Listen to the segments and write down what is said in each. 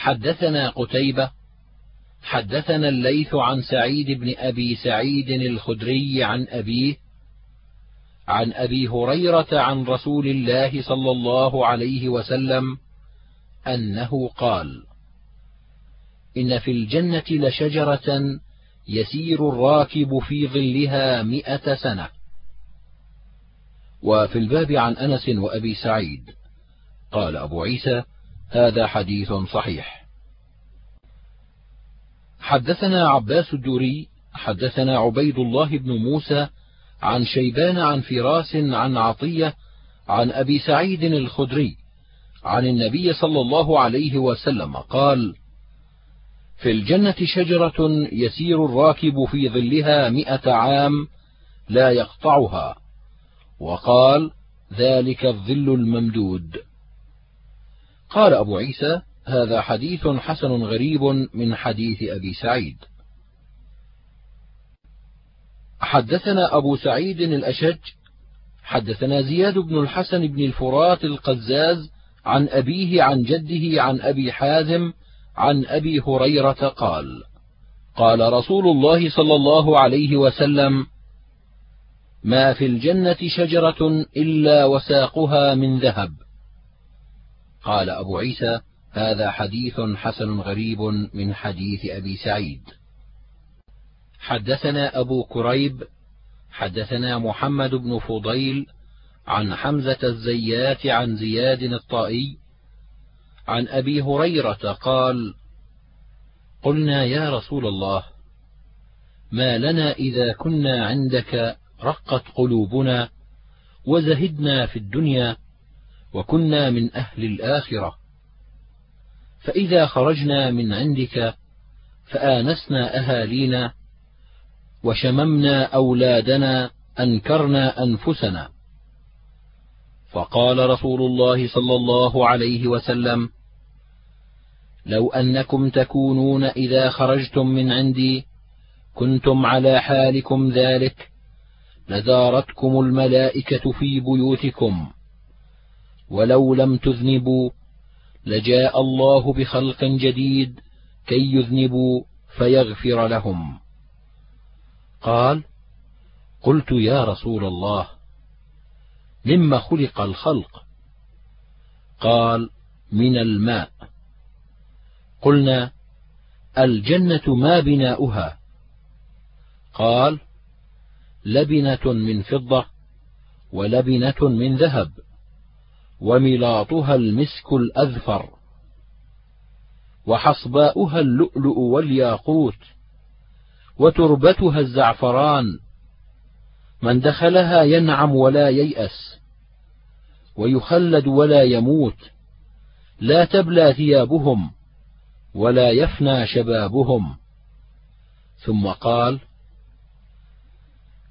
حدثنا قتيبة حدثنا الليث عن سعيد بن أبي سعيد الخدري عن أبيه عن أبي هريرة عن رسول الله صلى الله عليه وسلم أنه قال: إن في الجنة لشجرة يسير الراكب في ظلها مئة سنة. وفي الباب عن أنس وأبي سعيد قال أبو عيسى: هذا حديث صحيح. حدثنا عباس الدوري حدثنا عبيد الله بن موسى عن شيبان عن فراس عن عطية عن أبي سعيد الخدري عن النبي صلى الله عليه وسلم قال في الجنة شجرة يسير الراكب في ظلها مائه عام لا يقطعها وقال ذلك الظل الممدود قال أبو عيسى هذا حديث حسن غريب من حديث أبي سعيد. حدثنا أبو سعيد الأشج حدثنا زياد بن الحسن بن الفرات القزاز عن أبيه عن جده عن أبي حازم عن أبي هريرة قال قال رسول الله صلى الله عليه وسلم ما في الجنة شجرة إلا وساقها من ذهب. قال أبو عيسى هذا حديث حسن غريب من حديث أبي سعيد. حدثنا أبو كريب حدثنا محمد بن فضيل عن حمزة الزيات عن زياد الطائي عن أبي هريرة قال قلنا يا رسول الله ما لنا إذا كنا عندك رقت قلوبنا وزهدنا في الدنيا وكنا من أهل الآخرة. فإذا خرجنا من عندك فآنسنا أهالينا وشممنا أولادنا أنكرنا أنفسنا. فقال رسول الله صلى الله عليه وسلم لو أنكم تكونون إذا خرجتم من عندي كنتم على حالكم ذلك لزارتكم الملائكة في بيوتكم. ولو لم تذنبوا لجاء الله بخلق جديد كي يذنبوا فيغفر لهم. قال قلت يا رسول الله مما خلق الخلق؟ قال من الماء. قلنا الجنة ما بناؤها؟ قال لبنة من فضة ولبنة من ذهب. وملاطها المسك الأذفر وحصباؤها اللؤلؤ والياقوت وتربتها الزعفران من دخلها ينعم ولا ييأس ويخلد ولا يموت لا تبلى ثيابهم ولا يفنى شبابهم. ثم قال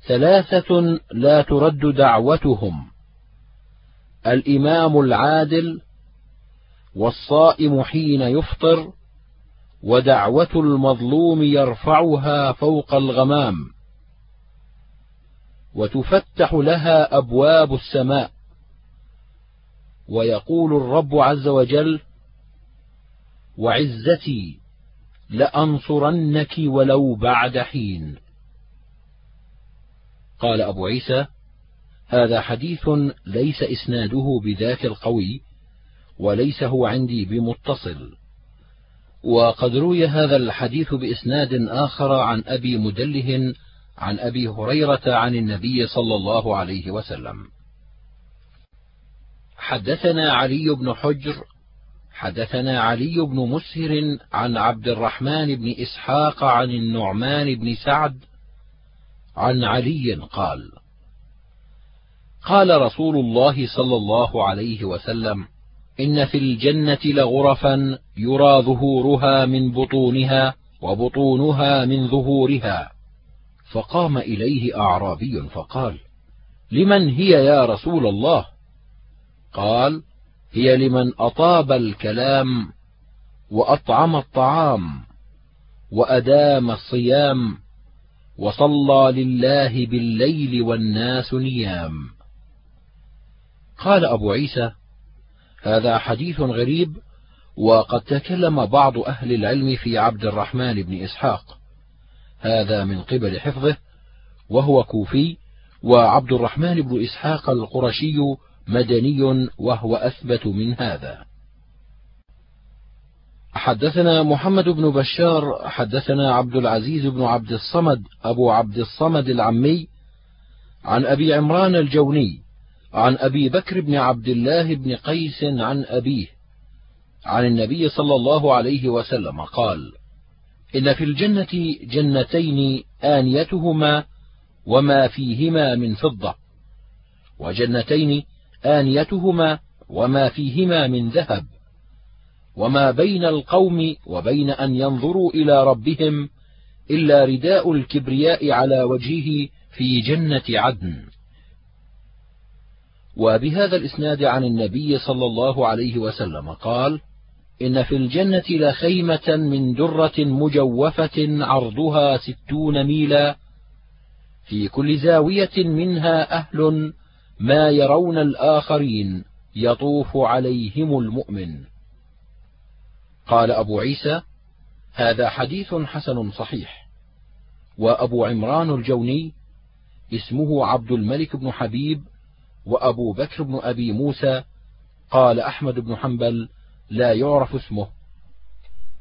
ثلاثة لا ترد دعوتهم. الإمام العادل والصائم حين يفطر ودعوة المظلوم يرفعها فوق الغمام. وتفتح لها أبواب السماء. ويقول الرب عز وجل وعزتي لأنصرنك ولو بعد حين. قال أبو عيسى هذا حديث ليس إسناده بذاك القوي وليس هو عندي بمتصل. وقد روي هذا الحديث بإسناد آخر عن أبي مدله عن أبي هريرة عن النبي صلى الله عليه وسلم. حدثنا علي بن حجر حدثنا علي بن مسهر عن عبد الرحمن بن إسحاق عن النعمان بن سعد عن علي قال قال رسول الله صلى الله عليه وسلم إن في الجنة لغرفا يرى ظهورها من بطونها وبطونها من ظهورها. فقام إليه أعرابي فقال لمن هي يا رسول الله؟ قال هي لمن أطاب الكلام وأطعم الطعام وأدام الصيام وصلى لله بالليل والناس نيام. قال أبو عيسى هذا حديث غريب وقد تكلم بعض أهل العلم في عبد الرحمن بن إسحاق. هذا من قبل حفظه وهو كوفي وعبد الرحمن بن إسحاق القرشي مدني وهو أثبت من هذا. حدثنا محمد بن بشار حدثنا عبد العزيز بن عبد الصمد أبو عبد الصمد العمي عن أبي عمران الجوني عن أبي بكر بن عبد الله بن قيس عن أبيه عن النبي صلى الله عليه وسلم قال إن في الجنة جنتين آنيتهما وما فيهما من فضة وجنتين آنيتهما وما فيهما من ذهب وما بين القوم وبين أن ينظروا إلى ربهم إلا رداء الكبرياء على وجهه في جنة عدن. وبهذا الإسناد عن النبي صلى الله عليه وسلم قال إن في الجنة لخيمة من درة مجوفة عرضها ستون ميلا في كل زاوية منها أهل ما يرون الآخرين يطوف عليهم المؤمن. قال أبو عيسى هذا حديث حسن صحيح. وأبو عمران الجوني اسمه عبد الملك بن حبيب وأبو بكر بن أبي موسى قال أحمد بن حنبل لا يعرف اسمه.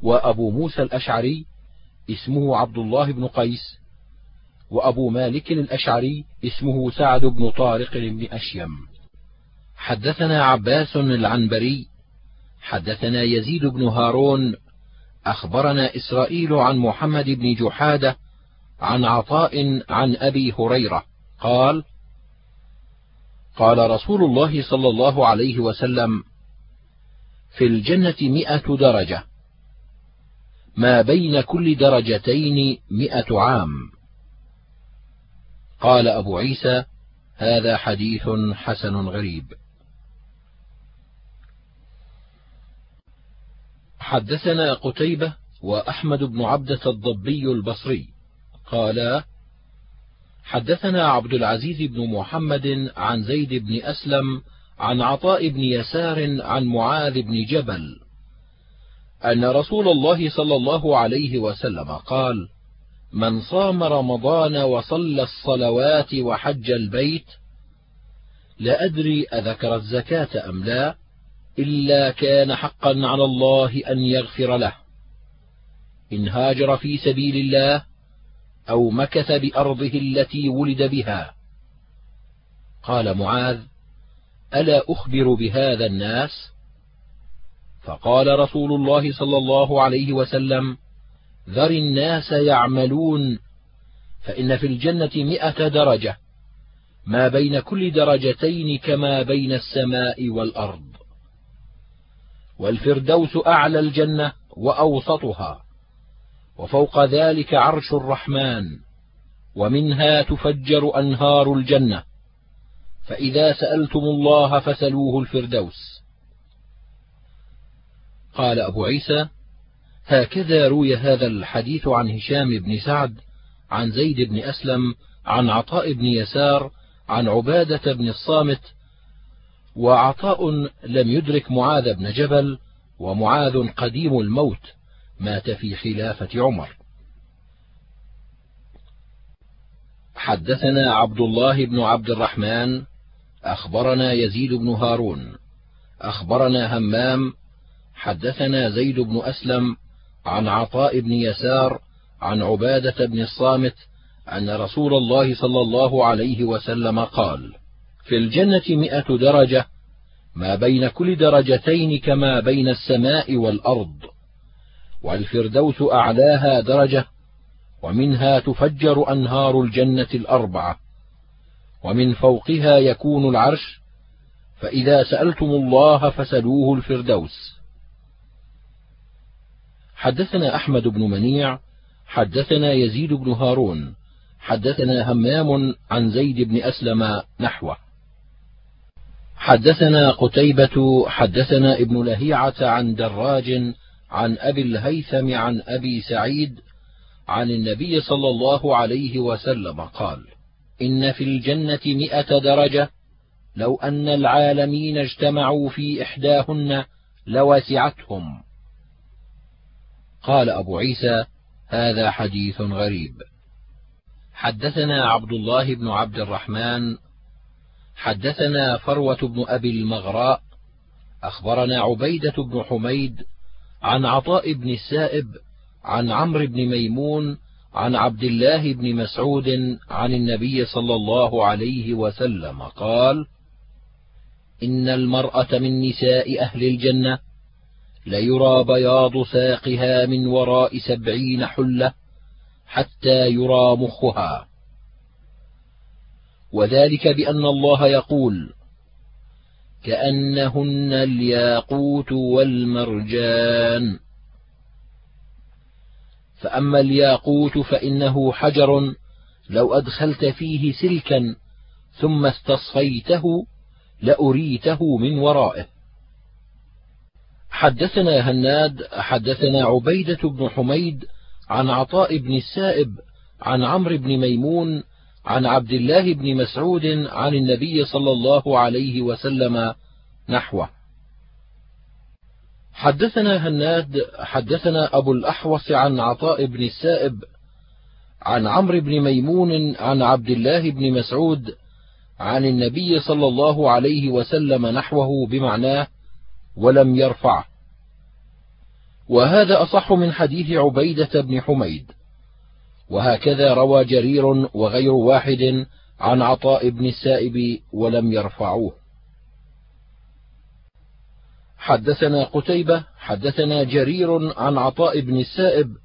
وأبو موسى الأشعري اسمه عبد الله بن قيس وأبو مالك الأشعري اسمه سعد بن طارق بن أشيم. حدثنا عباس العنبري حدثنا يزيد بن هارون أخبرنا إسرائيل عن محمد بن جحادة عن عطاء عن أبي هريرة قال قال رسول الله صلى الله عليه وسلم في الجنة مئة درجة ما بين كل درجتين مئة عام. قال أبو عيسى هذا حديث حسن غريب. حدثنا قتيبة وأحمد بن عبدة الضبي البصري قالا حدثنا عبد العزيز بن محمد عن زيد بن أسلم عن عطاء بن يسار عن معاذ بن جبل أن رسول الله صلى الله عليه وسلم قال: من صام رمضان وصلى الصلوات وحج البيت لا أدري أذكر الزكاة أم لا إلا كان حقا على الله أن يغفر له. إن هاجر في سبيل الله أو مكث بأرضه التي ولد بها. قال معاذ ألا أخبر بهذا الناس؟ فقال رسول الله صلى الله عليه وسلم ذر الناس يعملون فإن في الجنة مئة درجة ما بين كل درجتين كما بين السماء والأرض. والفردوس أعلى الجنة وأوسطها. وفوق ذلك عرش الرحمن ومنها تفجر أنهار الجنة. فإذا سألتم الله فسلوه الفردوس. قال أبو عيسى هكذا روي هذا الحديث عن هشام بن سعد عن زيد بن أسلم عن عطاء بن يسار عن عبادة بن الصامت. وعطاء لم يدرك معاذ بن جبل ومعاذ قديم الموت. مات في خلافة عمر. حدثنا عبد الله بن عبد الرحمن أخبرنا يزيد بن هارون أخبرنا همام حدثنا زيد بن أسلم عن عطاء بن يسار عن عبادة بن الصامت أن رسول الله صلى الله عليه وسلم قال: في الجنة مئة درجة ما بين كل درجتين كما بين السماء والأرض، والفردوس أعلاها درجة، ومنها تفجر أنهار الجنة الأربعة، ومن فوقها يكون العرش، فإذا سألتم الله فسلوه الفردوس. حدثنا أحمد بن منيع حدثنا يزيد بن هارون حدثنا همام عن زيد بن أسلم نحوه حدثنا قتيبة حدثنا ابن لهيعة عن دراج عن أبي الهيثم عن أبي سعيد عن النبي صلى الله عليه وسلم قال إن في الجنة مئة درجة لو أن العالمين اجتمعوا في إحداهن لوسعتهم. قال أبو عيسى هذا حديث غريب. حدثنا عبد الله بن عبد الرحمن حدثنا فروة بن أبي المغراء أخبرنا عبيدة بن حميد عن عطاء بن السائب عن عمرو بن ميمون عن عبد الله بن مسعود عن النبي صلى الله عليه وسلم قال إن المرأة من نساء أهل الجنة ليرى بياض ساقها من وراء سبعين حلة حتى يرى مخها. وذلك بأن الله يقول كأنهن الياقوت والمرجان. فأما الياقوت فإنه حجر لو أدخلت فيه سلكا ثم استصفيته لأريته من ورائه. حدثنا هناد حدثنا عبيدة بن حميد عن عطاء بن السائب عن عمرو بن ميمون عن عبد الله بن مسعود عن النبي صلى الله عليه وسلم نحوه. حدثنا هناد حدثنا أبو الأحوص عن عطاء بن السائب عن عمرو بن ميمون عن عبد الله بن مسعود عن النبي صلى الله عليه وسلم نحوه بمعناه ولم يرفعه. وهذا أصح من حديث عبيدة بن حميد. وهكذا روى جرير وغير واحد عن عطاء بن السائب ولم يرفعوه. حدثنا قتيبة حدثنا جرير عن عطاء بن السائب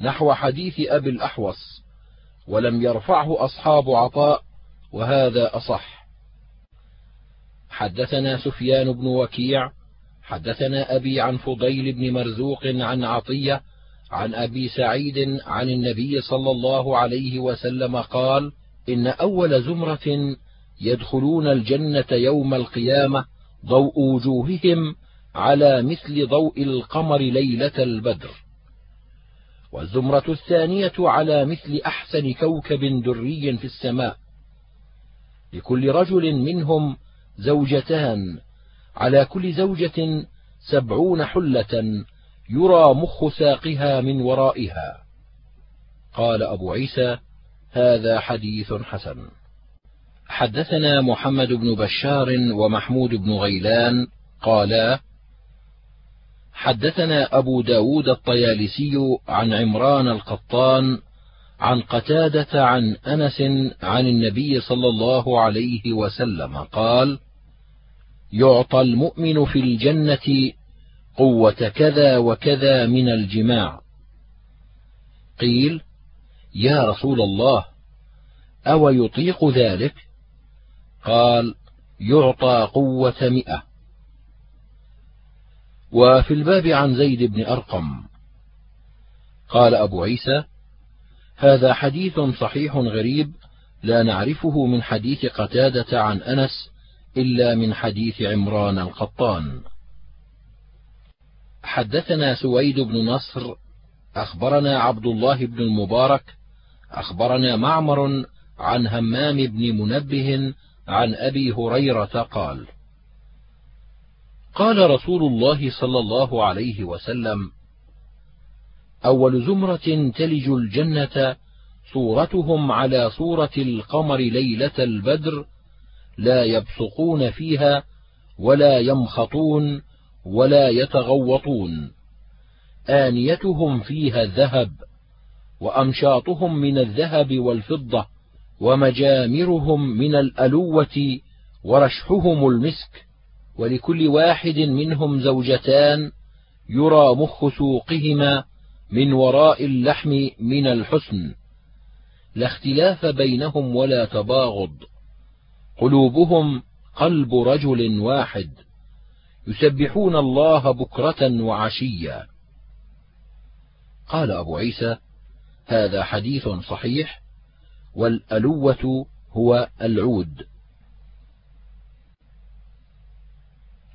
نحو حديث أبي الأحوص ولم يرفعه أصحاب عطاء وهذا أصح. حدثنا سفيان بن وكيع حدثنا أبي عن فضيل بن مرزوق عن عطية عن أبي سعيد عن النبي صلى الله عليه وسلم قال إن أول زمرة يدخلون الجنة يوم القيامة ضوء وجوههم على مثل ضوء القمر ليلة البدر. والزمرة الثانية على مثل أحسن كوكب دري في السماء. لكل رجل منهم زوجتان على كل زوجة سبعون حلة يرى مخ ساقها من ورائها. قال أبو عيسى هذا حديث حسن. حدثنا محمد بن بشار ومحمود بن غيلان قالا حدثنا أبو داود الطيالسي عن عمران القطان عن قتادة عن أنس عن النبي صلى الله عليه وسلم قال يعطى المؤمن في الجنة قوة كذا وكذا من الجماع. قيل يا رسول الله أو يطيق ذلك؟ قال يعطى قوة مئة. وفي الباب عن زيد بن أرقم. قال أبو عيسى هذا حديث صحيح غريب لا نعرفه من حديث قتادة عن أنس إلا من حديث عمران القطان. حدثنا سويد بن نصر أخبرنا عبد الله بن المبارك أخبرنا معمر عن همام بن منبه عن أبي هريرة قال قال رسول الله صلى الله عليه وسلم أول زمرة تلج الجنة صورتهم على صورة القمر ليلة البدر لا يبصقون فيها ولا يمخطون ولا يتغوطون. آنيتهم فيها الذهب وأمشاطهم من الذهب والفضة ومجامرهم من الألوة ورشحهم المسك ولكل واحد منهم زوجتان يرى مخ سوقهما من وراء اللحم من الحسن. لا اختلاف بينهم ولا تباغض. قلوبهم قلب رجل واحد. يسبحون الله بكرة وعشيا قال أبو عيسى هذا حديث صحيح والألوة هو العود.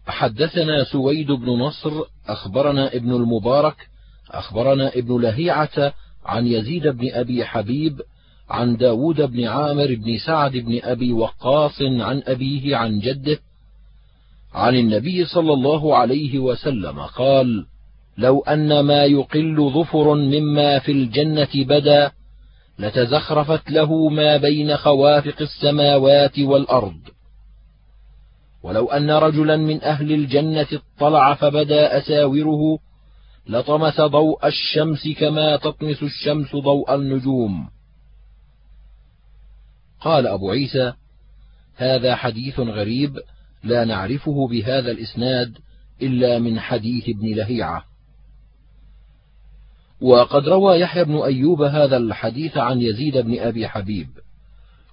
حدثنا سويد بن نصر أخبرنا ابن المبارك أخبرنا ابن لهيعة عن يزيد بن أبي حبيب عن داود بن عامر بن سعد بن أبي وقاص عن أبيه عن جده عن النبي صلى الله عليه وسلم قال لو أن ما يقل ظفر مما في الجنة بدا لتزخرفت له ما بين خوافق السماوات والأرض. ولو أن رجلا من أهل الجنة اطلع فبدا أساوره لطمس ضوء الشمس كما تطمس الشمس ضوء النجوم. قال أبو عيسى هذا حديث غريب لا نعرفه بهذا الإسناد إلا من حديث ابن لهيعة. وقد روى يحيى بن أيوب هذا الحديث عن يزيد بن أبي حبيب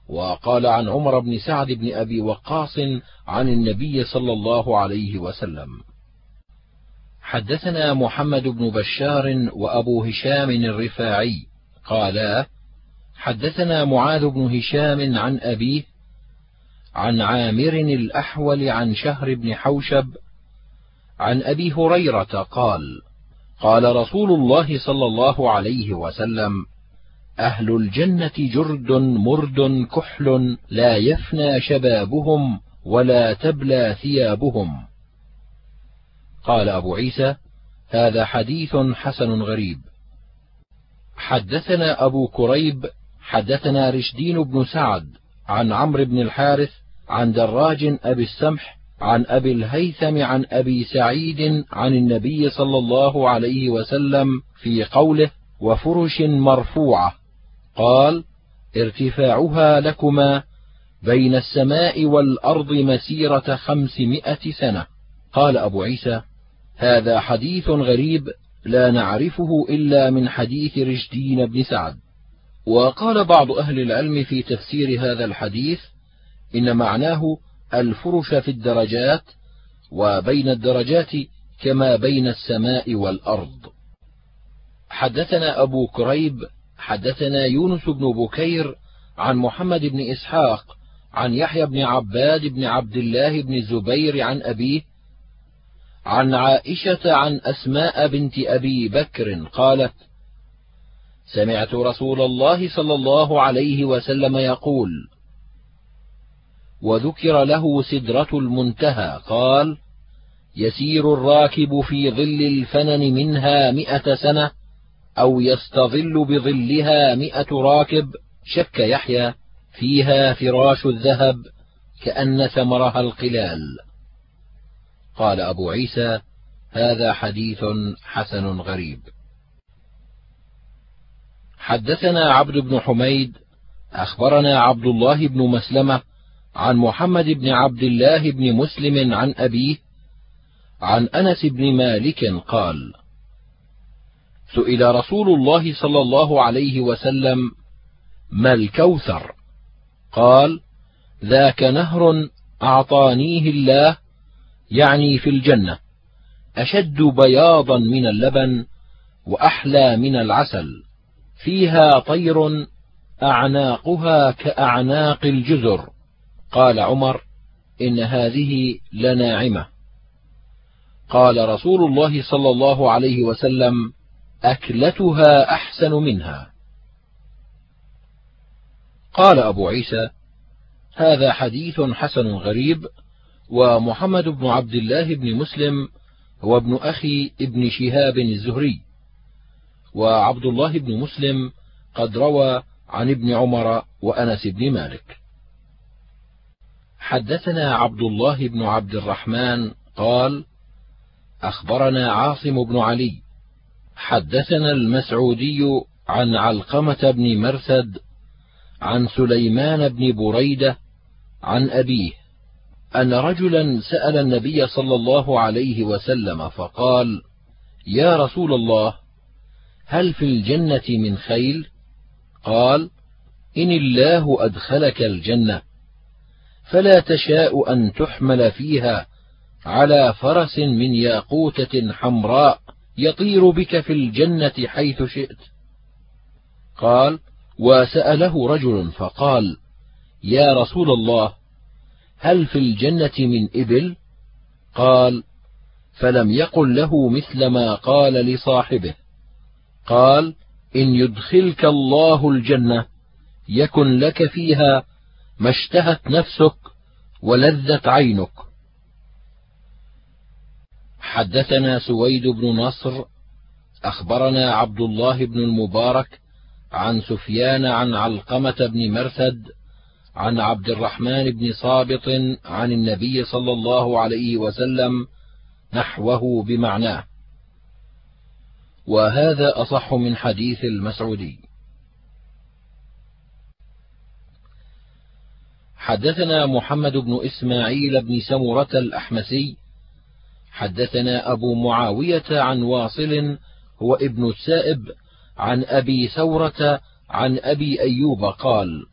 وقال عن عمر بن سعد بن أبي وقاص عن النبي صلى الله عليه وسلم. حدثنا محمد بن بشار وأبو هشام الرفاعي قالا حدثنا معاذ بن هشام عن أبيه عن عامر الأحول عن شهر بن حوشب عن أبي هريرة قال قال رسول الله صلى الله عليه وسلم أهل الجنة جرد مرد كحل لا يفنى شبابهم ولا تبلى ثيابهم. قال أبو عيسى هذا حديث حسن غريب. حدثنا أبو كريب حدثنا رشدين بن سعد عن عمرو بن الحارث عن دراج أبي السمح عن أبي الهيثم عن أبي سعيد عن النبي صلى الله عليه وسلم في قوله وفرش مرفوعة قال ارتفاعها لكما بين السماء والأرض مسيرة خمسمائة سنة قال أبو عيسى هذا حديث غريب لا نعرفه إلا من حديث رشدين بن سعد وقال بعض أهل العلم في تفسير هذا الحديث إن معناه الفرش في الدرجات وبين الدرجات كما بين السماء والأرض. حدثنا أبو كريب حدثنا يونس بن بكير عن محمد بن إسحاق عن يحيى بن عباد بن عبد الله بن الزبير عن أبيه عن عائشة عن أسماء بنت أبي بكر قالت سمعت رسول الله صلى الله عليه وسلم يقول وذكر له سدرة المنتهى قال يسير الراكب في ظل الفنن منها مئة سنة أو يستظل بظلها مئة راكب شك يحيى فيها فراش الذهب كأن ثمرها القلال. قال أبو عيسى هذا حديث حسن غريب. حدثنا عبد بن حميد أخبرنا عبد الله بن مسلمة عن محمد بن عبد الله بن مسلم عن أبيه عن أنس بن مالك قال سئل رسول الله صلى الله عليه وسلم ما الكوثر؟ قال ذاك نهر أعطانيه الله يعني في الجنة أشد بياضا من اللبن وأحلى من العسل فيها طير أعناقها كأعناق الجزر. قال عمر إن هذه لناعمة. قال رسول الله صلى الله عليه وسلم أكلتها أحسن منها. قال أبو عيسى هذا حديث حسن غريب ومحمد بن عبد الله بن مسلم هو ابن أخي ابن شهاب الزهري. وعبد الله بن مسلم قد روى عن ابن عمر وأنس بن مالك. حدثنا عبد الله بن عبد الرحمن قال أخبرنا عاصم بن علي حدثنا المسعودي عن علقمة بن مرثد عن سليمان بن بريدة عن أبيه أن رجلا سأل النبي صلى الله عليه وسلم فقال يا رسول الله هل في الجنة من خيل؟ قال إن الله أدخلك الجنة. فلا تشاء أن تحمل فيها على فرس من ياقوتة حمراء يطير بك في الجنة حيث شئت. قال: وسأله رجل فقال: يا رسول الله هل في الجنة من إبل؟ قال: فلم يقل له مثل ما قال لصاحبه. قال: إن يدخلك الله الجنة يكن لك فيها ما اشتهت نفسك ولذت عينك. حدثنا سويد بن نصر أخبرنا عبد الله بن المبارك عن سفيان عن علقمة بن مرثد عن عبد الرحمن بن صابط عن النبي صلى الله عليه وسلم نحوه بمعناه. وهذا أصح من حديث المسعودي. حدثنا محمد بن إسماعيل بن سمرة الأحمسي حدثنا أبو معاوية عن واصل هو ابن السائب عن أبي ثورة عن أبي أيوب قال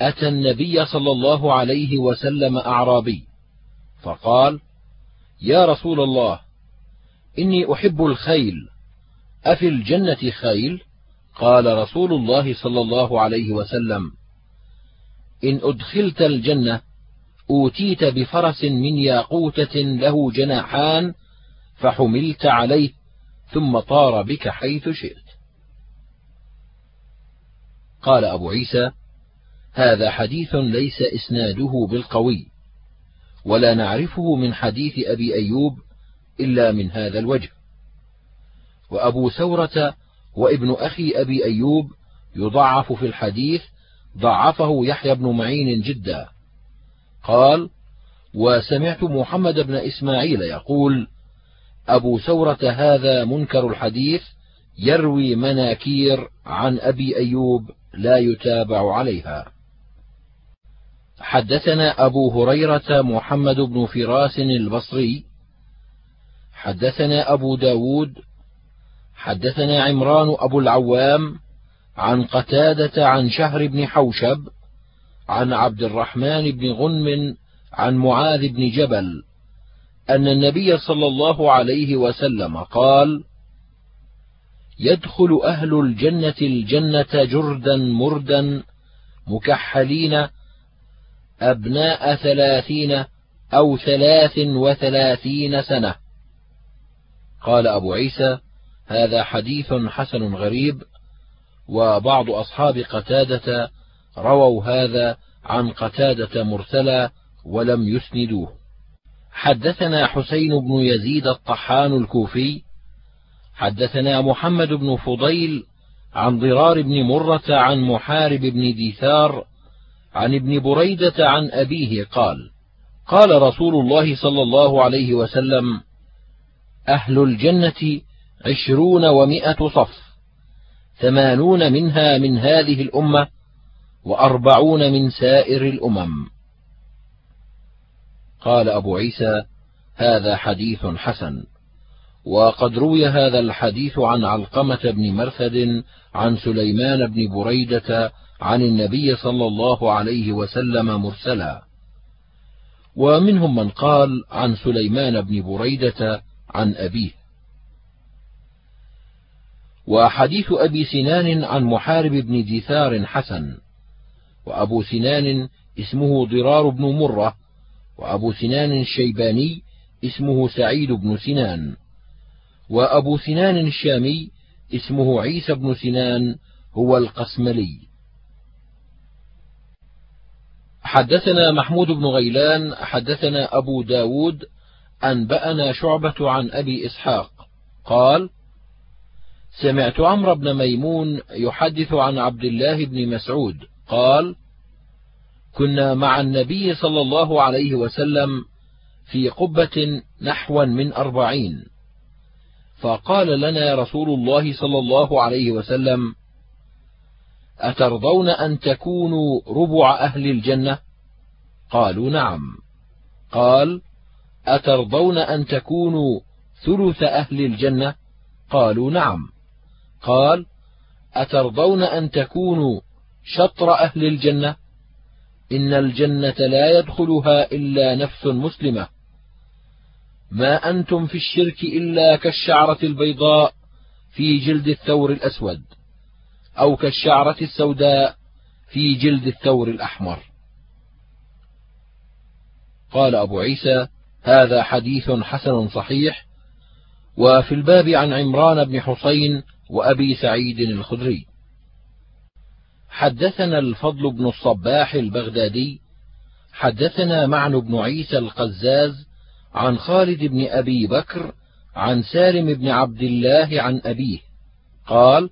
أتى النبي صلى الله عليه وسلم أعرابي فقال يا رسول الله إني أحب الخيل أفي الجنة خيل؟ قال رسول الله صلى الله عليه وسلم إن أدخلت الجنة أوتيت بفرس من ياقوتة له جناحان فحملت عليه ثم طار بك حيث شئت. قال أبو عيسى هذا حديث ليس إسناده بالقوي ولا نعرفه من حديث أبي أيوب إلا من هذا الوجه. وأبو ثورة وابن أخي أبي أيوب يضعف في الحديث ضعفه يحيى بن معين جدا. قال وسمعت محمد بن إسماعيل يقول أبو ثورة هذا منكر الحديث يروي مناكير عن أبي أيوب لا يتابع عليها. حدثنا أبو هريرة محمد بن فراس البصري. حدثنا أبو داود. حدثنا عمران أبو العوام. عن قتادة عن شهر بن حوشب عن عبد الرحمن بن غنم عن معاذ بن جبل أن النبي صلى الله عليه وسلم قال: يدخل أهل الجنة الجنة جردا مردا مكحلين أبناء ثلاثين أو ثلاث وثلاثين سنة. قال أبو عيسى هذا حديث حسن غريب. وبعض أصحاب قتادة رووا هذا عن قتادة مرسلا ولم يسندوه. حدثنا حسين بن يزيد الطحان الكوفي حدثنا محمد بن فضيل عن ضرار بن مرة عن محارب بن ديثار عن ابن بريدة عن أبيه قال: قال رسول الله صلى الله عليه وسلم: أهل الجنة عشرون ومائة صف، ثمانون منها من هذه الأمة، وأربعون من سائر الأمم. قال أبو عيسى: هذا حديث حسن. وقد روي هذا الحديث عن علقمة بن مرثد عن سليمان بن بريدة عن النبي صلى الله عليه وسلم مرسلا ومنهم من قال عن سليمان بن بريدة عن أبيه وحديث أبي سنان عن محارب بن دثار حسن وأبو سنان اسمه ضرار بن مرة وأبو سنان الشيباني اسمه سعيد بن سنان وأبو سنان الشامي اسمه عيسى بن سنان هو القسملي. حدثنا محمود بن غيلان حدثنا أبو داود أنبأنا شعبة عن أبي إسحاق قال سمعت عمرو بن ميمون يحدث عن عبد الله بن مسعود قال كنا مع النبي صلى الله عليه وسلم في قبة نحوا من أربعين فقال لنا رسول الله صلى الله عليه وسلم أترضون أن تكونوا ربع أهل الجنة؟ قالوا نعم. قال: أترضون أن تكونوا ثلث أهل الجنة؟ قالوا نعم. قال: أترضون أن تكونوا شطر أهل الجنة؟ إن الجنة لا يدخلها إلا نفس مسلمة. ما أنتم في الشرك إلا كالشعرة البيضاء في جلد الثور الأسود. أو كالشعرة السوداء في جلد الثور الأحمر. قال أبو عيسى: هذا حديث حسن صحيح، وفي الباب عن عمران بن حسين وأبي سعيد الخدري. حدثنا الفضل بن الصباح البغدادي، حدثنا معن بن عيسى القزاز، عن خالد بن أبي بكر عن سالم بن عبد الله عن أبيه قال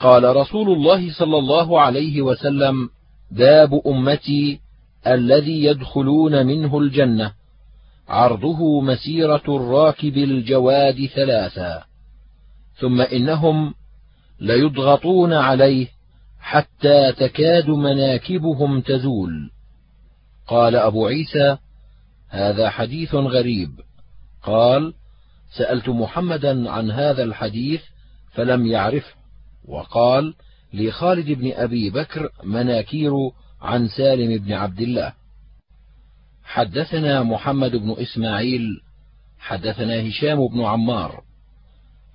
قال رسول الله صلى الله عليه وسلم باب أمتي الذي يدخلون منه الجنة عرضه مسيرة الراكب الجواد ثلاثا ثم إنهم ليضغطون عليه حتى تكاد مناكبهم تزول. قال أبو عيسى هذا حديث غريب. قال سألت محمدا عن هذا الحديث فلم يعرفه وقال لخالد بن أبي بكر مناكير عن سالم بن عبد الله. حدثنا محمد بن إسماعيل حدثنا هشام بن عمار.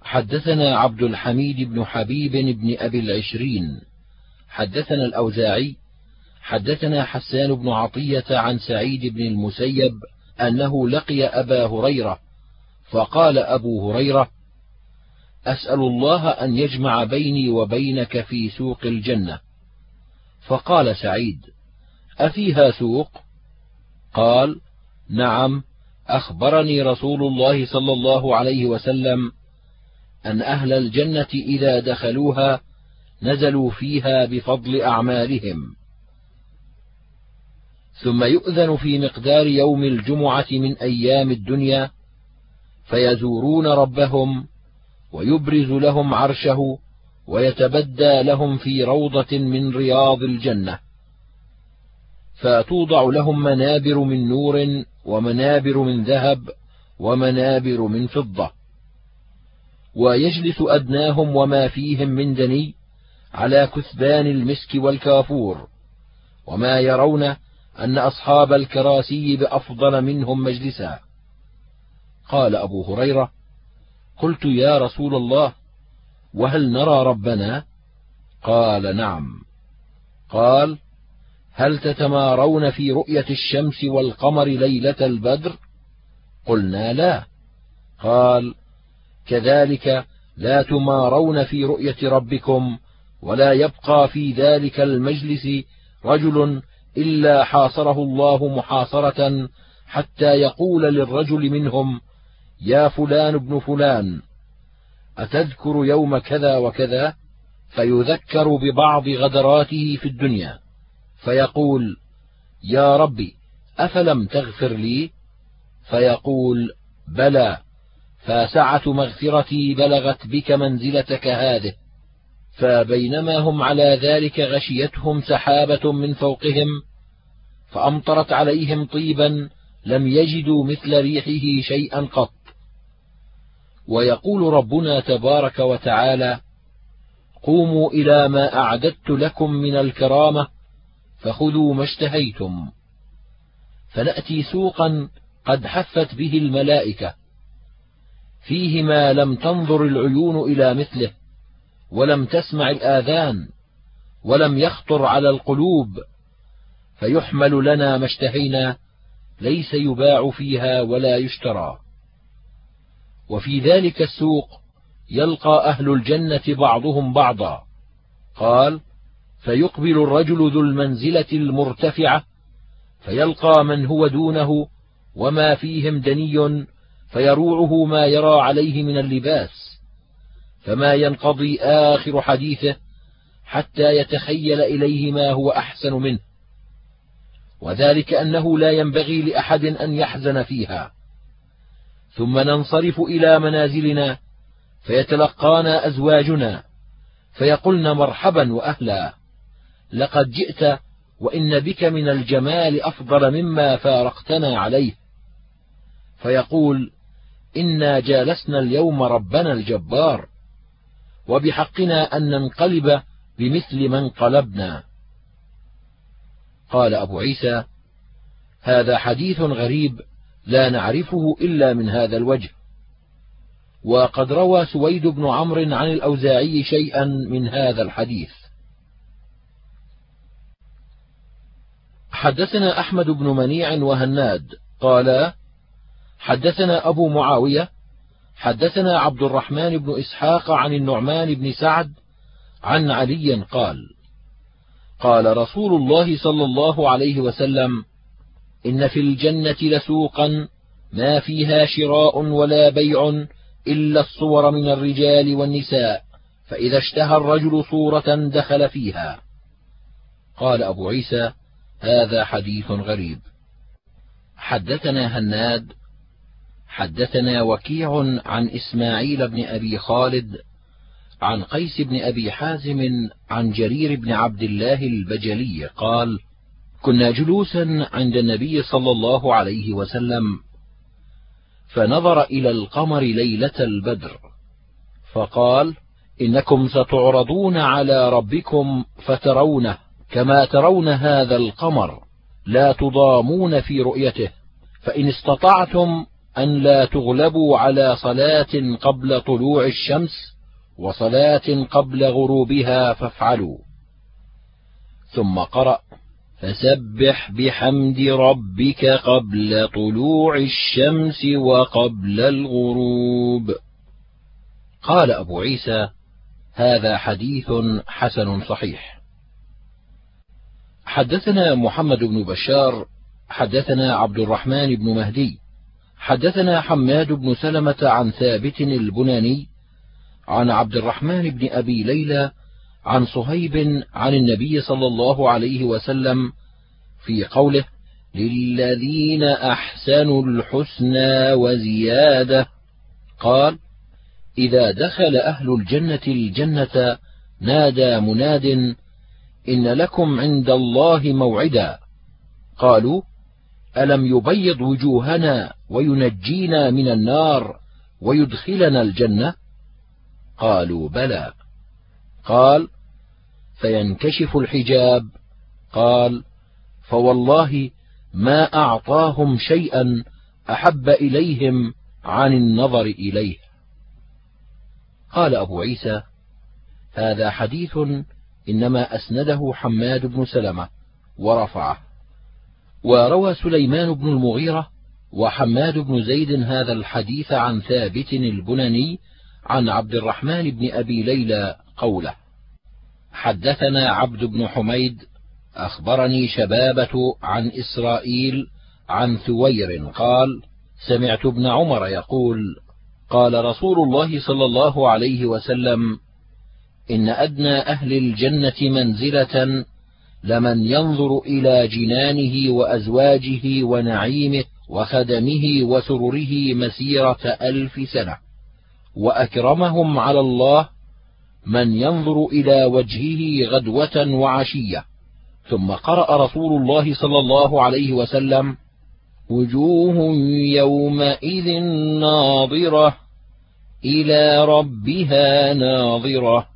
حدثنا عبد الحميد بن حبيب بن أبي العشرين. حدثنا الأوزاعي. حدثنا حسان بن عطية عن سعيد بن المسيب أنه لقي أبا هريرة فقال أبو هريرة أسأل الله أن يجمع بيني وبينك في سوق الجنة. فقال سعيد أفيها سوق؟ قال نعم أخبرني رسول الله صلى الله عليه وسلم أن أهل الجنة إذا دخلوها نزلوا فيها بفضل أعمالهم. ثم يؤذن في مقدار يوم الجمعة من أيام الدنيا فيزورون ربهم ويبرز لهم عرشه ويتبدى لهم في روضة من رياض الجنة. فتوضع لهم منابر من نور ومنابر من ذهب ومنابر من فضة. ويجلس أدناهم وما فيهم من دني على كثبان المسك والكافور وما يرون أن أصحاب الكراسي بأفضل منهم مجلسا. قال أبو هريرة قلت يا رسول الله وهل نرى ربنا؟ قال نعم. قال هل تتمارون في رؤية الشمس والقمر ليلة البدر؟ قلنا لا. قال كذلك لا تمارون في رؤية ربكم ولا يبقى في ذلك المجلس رجل إلا حاصره الله محاصرة حتى يقول للرجل منهم يا فلان ابن فلان أتذكر يوم كذا وكذا؟ فيذكر ببعض غدراته في الدنيا فيقول يا ربي أفلم تغفر لي؟ فيقول بلى. فسعة مغفرتي بلغت بك منزلتك هذه فبينما هم على ذلك غشيتهم سحابة من فوقهم فأمطرت عليهم طيبا لم يجدوا مثل ريحه شيئا قط. ويقول ربنا تبارك وتعالى قوموا إلى ما أعددت لكم من الكرامة فخذوا ما اشتهيتم. فنأتي سوقا قد حفت به الملائكة فيه ما لم تنظر العيون إلى مثله ولم تسمع الآذان ولم يخطر على القلوب فيحمل لنا ما اشتهينا ليس يباع فيها ولا يشترى. وفي ذلك السوق يلقى أهل الجنة بعضهم بعضا. قال فيقبل الرجل ذو المنزلة المرتفعة فيلقى من هو دونه وما فيهم دني فيروعه ما يرى عليه من اللباس فما ينقضي آخر حديثه حتى يتخيل إليه ما هو أحسن منه. وذلك أنه لا ينبغي لأحد أن يحزن فيها. ثم ننصرف إلى منازلنا فيتلقانا أزواجنا فيقولن مرحبا وأهلا لقد جئت وإن بك من الجمال أفضل مما فارقتنا عليه. فيقول إنا جالسنا اليوم ربنا الجبار وبحقنا أن ننقلب بمثل من انقلبنا قال أبو عيسى هذا حديث غريب لا نعرفه إلا من هذا الوجه. وقد روى سويد بن عمرو عن الأوزاعي شيئا من هذا الحديث. حدثنا أحمد بن منيع وهناد قال حدثنا أبو معاوية حدثنا عبد الرحمن بن إسحاق عن النعمان بن سعد عن علي قال قال رسول الله صلى الله عليه وسلم إن في الجنة لسوقا ما فيها شراء ولا بيع إلا الصور من الرجال والنساء فإذا اشتهى الرجل صورة دخل فيها. قال أبو عيسى هذا حديث غريب. حدثنا هناد حدثنا وكيع عن إسماعيل بن أبي خالد عن قيس بن أبي حازم عن جرير بن عبد الله البجلي قال كنا جلوسا عند النبي صلى الله عليه وسلم فنظر إلى القمر ليلة البدر فقال إنكم ستعرضون على ربكم فترونه كما ترون هذا القمر لا تضامون في رؤيته فإن استطعتم أن لا تغلبوا على صلاة قبل طلوع الشمس وصلاة قبل غروبها فافعلوا. ثم قرأ فسبح بحمد ربك قبل طلوع الشمس وقبل الغروب. قال أبو عيسى هذا حديث حسن صحيح. حدثنا محمد بن بشار حدثنا عبد الرحمن بن مهدي حدثنا حماد بن سلمة عن ثابت البناني عن عبد الرحمن بن أبي ليلى عن صهيب عن النبي صلى الله عليه وسلم في قوله للذين أحسنوا الحسنى وزيادة. قال إذا دخل أهل الجنة الجنة نادى مناد إن لكم عند الله موعدا. قالوا ألم يبيض وجوهنا وينجينا من النار ويدخلنا الجنة؟ قالوا بلى. قال فينكشف الحجاب. قال فوالله ما أعطاهم شيئا أحب إليهم عن النظر إليه. قال أبو عيسى هذا حديث إنما أسنده حماد بن سلمة ورفعه. وروى سليمان بن المغيرة وحماد بن زيد هذا الحديث عن ثابت البناني عن عبد الرحمن بن أبي ليلى قوله حدثنا عبد بن حميد أخبرني شبابة عن إسرائيل عن ثوير قال سمعت ابن عمر يقول قال رسول الله صلى الله عليه وسلم إن أدنى أهل الجنة منزلة لمن ينظر إلى جنانه وأزواجه ونعيمه وخدمه وسرره مسيرة ألف سنة وأكرمهم على الله من ينظر إلى وجهه غدوة وعشية. ثم قرأ رسول الله صلى الله عليه وسلم وجوه يومئذ ناظرة إلى ربها ناظرة.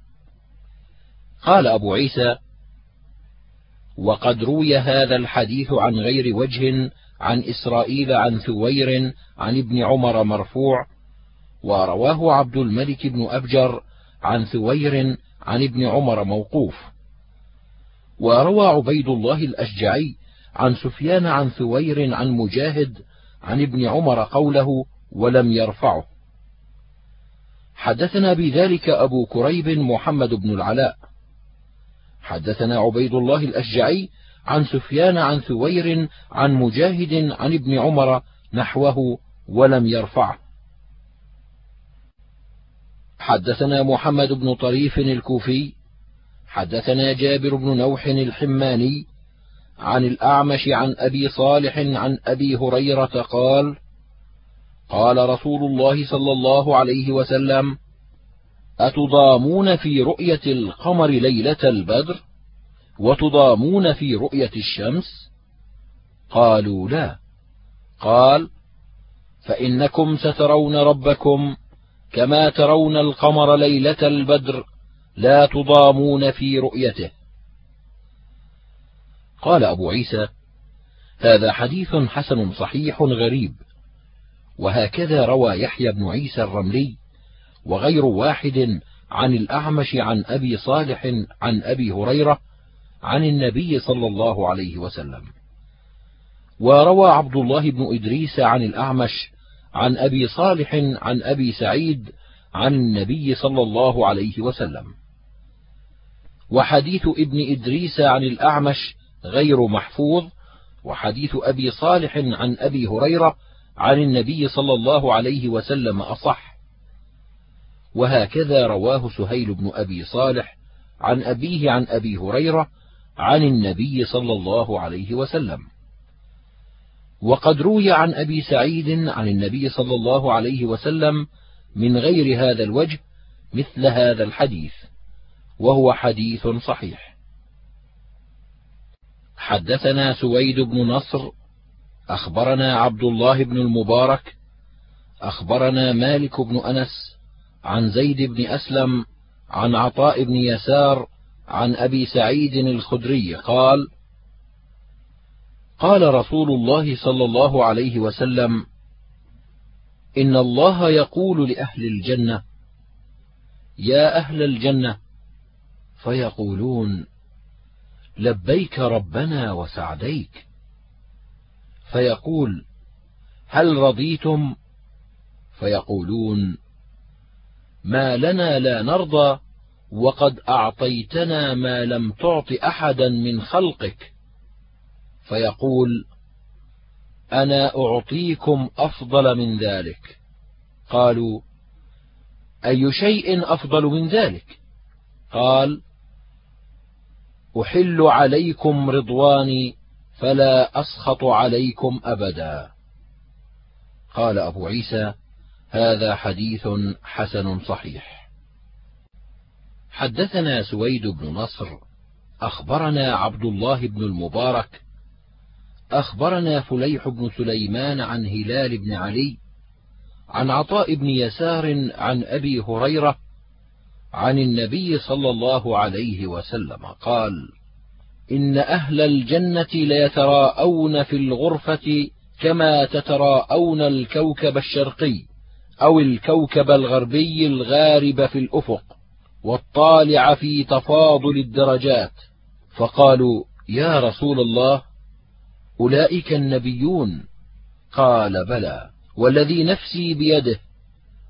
قال أبو عيسى وقد روي هذا الحديث عن غير وجه عن إسرائيل عن ثوير عن ابن عمر مرفوع ورواه عبد الملك بن أبجر عن ثوير عن ابن عمر موقوف. وروى عبيد الله الأشجعي عن سفيان عن ثوير عن مجاهد عن ابن عمر قوله ولم يرفعه. حدثنا بذلك أبو كريب محمد بن العلاء. حدثنا عبيد الله الأشجعي عن سفيان عن ثوير عن مجاهد عن ابن عمر نحوه ولم يرفعه. حدثنا محمد بن طريف الكوفي حدثنا جابر بن نوح الحماني عن الأعمش عن أبي صالح عن أبي هريرة قال قال رسول الله صلى الله عليه وسلم أتضامون في رؤية القمر ليلة البدر؟ وتضامون في رؤية الشمس؟ قالوا لا. قال فإنكم سترون ربكم كما ترون القمر ليلة البدر لا تضامون في رؤيته. قال أبو عيسى هذا حديث حسن صحيح غريب. وهكذا روى يحيى بن عيسى الرملي وغير واحد عن الأعمش عن أبي صالح عن أبي هريرة عن النبي صلى الله عليه وسلم. وروى عبد الله بن إدريس عن الأعمش عن أبي صالح عن أبي سعيد عن النبي صلى الله عليه وسلم. وحديث ابن إدريس عن الأعمش غير محفوظ وحديث أبي صالح عن أبي هريرة عن النبي صلى الله عليه وسلم أصح. وهكذا رواه سهيل بن أبي صالح عن أبيه عن أبي هريرة عن النبي صلى الله عليه وسلم. وقد روي عن أبي سعيد عن النبي صلى الله عليه وسلم من غير هذا الوجه مثل هذا الحديث وهو حديث صحيح. حدثنا سويد بن نصر أخبرنا عبد الله بن المبارك أخبرنا مالك بن أنس عن زيد بن أسلم عن عطاء بن يسار عن أبي سعيد الخدري قال قال رسول الله صلى الله عليه وسلم إن الله يقول لأهل الجنة يا أهل الجنة فيقولون لبيك ربنا وسعديك. فيقول هل رضيتم؟ فيقولون ما لنا لا نرضى وقد أعطيتنا ما لم تعط أحدا من خلقك. فيقول أنا أعطيكم أفضل من ذلك. قالوا أي شيء أفضل من ذلك؟ قال أحل عليكم رضواني فلا أسخط عليكم أبدا. قال أبو عيسى هذا حديث حسن صحيح. حدثنا سويد بن نصر أخبرنا عبد الله بن المبارك أخبرنا فليح بن سليمان عن هلال بن علي عن عطاء بن يسار عن أبي هريرة عن النبي صلى الله عليه وسلم قال إن أهل الجنة ليتراءون في الغرفة كما تتراءون الكوكب الشرقي. أو الكوكب الغربي الغارب في الأفق والطالع في تفاضل الدرجات. فقالوا يا رسول الله أولئك النبيون. قال بلى والذي نفسي بيده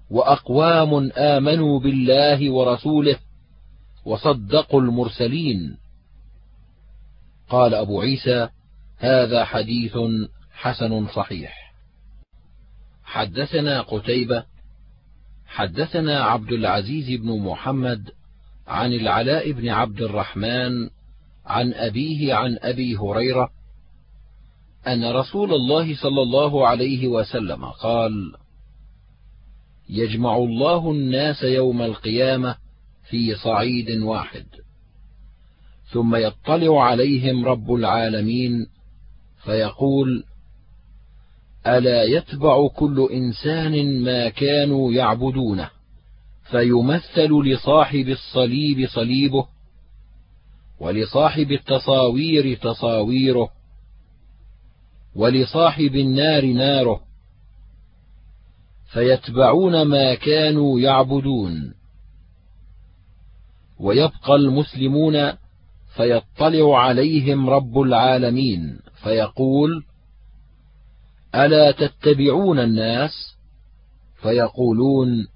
وأقوام آمنوا بالله ورسوله وصدقوا المرسلين. قال أبو عيسى هذا حديث حسن صحيح. حدثنا قتيبة حدثنا عبد العزيز بن محمد عن العلاء بن عبد الرحمن عن أبيه عن أبي هريرة أن رسول الله صلى الله عليه وسلم قال يجمع الله الناس يوم القيامة في صعيد واحد ثم يطلع عليهم رب العالمين فيقول ألا يتبع كل إنسان ما كانوا يعبدونه فيمثل لصاحب الصليب صليبه ولصاحب التصاوير تصاويره ولصاحب النار ناره فيتبعون ما كانوا يعبدون ويبقى المسلمون فيطلع عليهم رب العالمين فيقول ألا تتبعون الناس؟ فيقولون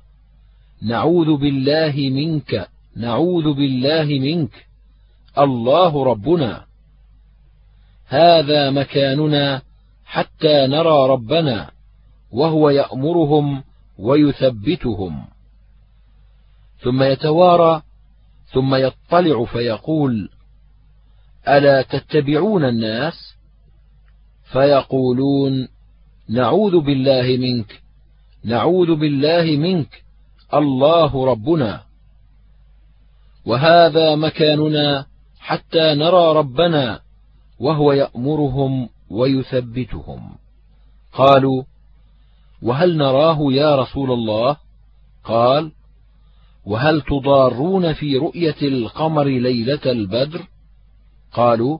نعوذ بالله منك نعوذ بالله منك الله ربنا. هذا مكاننا حتى نرى ربنا وهو يأمرهم ويثبتهم. ثم يتوارى ثم يطلع فيقول ألا تتبعون الناس؟ فيقولون نعوذ بالله منك. نعوذ بالله منك. الله ربنا. وهذا مكاننا حتى نرى ربنا وهو يأمرهم ويثبتهم. قالوا وهل نراه يا رسول الله؟ قال وهل تضارون في رؤية القمر ليلة البدر؟ قالوا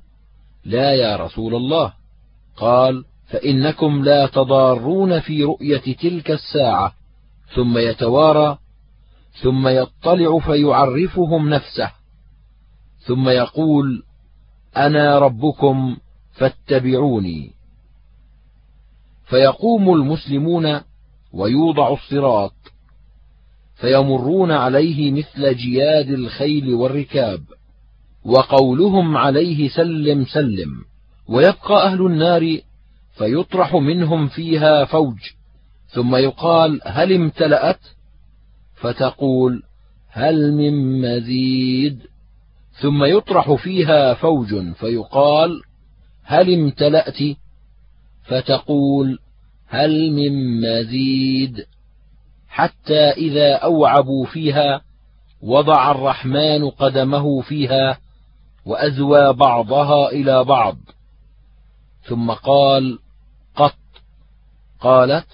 لا يا رسول الله. قال فإنكم لا تضارون في رؤية تلك الساعة ثم يتوارى ثم يطلع فيعرفهم نفسه ثم يقول أنا ربكم فاتبعوني. فيقوم المسلمون ويوضع الصراط فيمرون عليه مثل جياد الخيل والركاب وقولهم عليه سلم سلم ويبقى أهل النار فيطرح منهم فيها فوج. ثم يقال هل امتلأت؟ فتقول هل من مزيد. ثم يطرح فيها فوج فيقال هل امتلأت؟ فتقول هل من مزيد. حتى إذا أوعبوا فيها وضع الرحمن قدمه فيها وأزوى بعضها إلى بعض. ثم قال قالت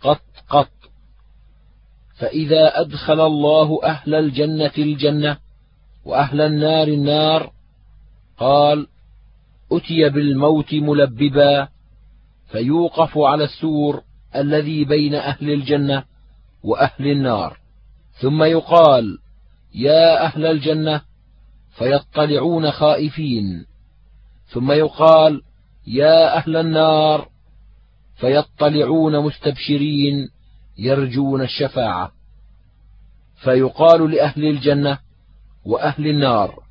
قط قط. فإذا أدخل الله أهل الجنة الجنة وأهل النار النار قال أتي بالموت ملببا فيوقف على السور الذي بين أهل الجنة وأهل النار. ثم يقال يا أهل الجنة فيطلعون خائفين. ثم يقال يا أهل النار فيطلعون مستبشرين يرجون الشفاعة. فيقال لأهل الجنة وأهل النار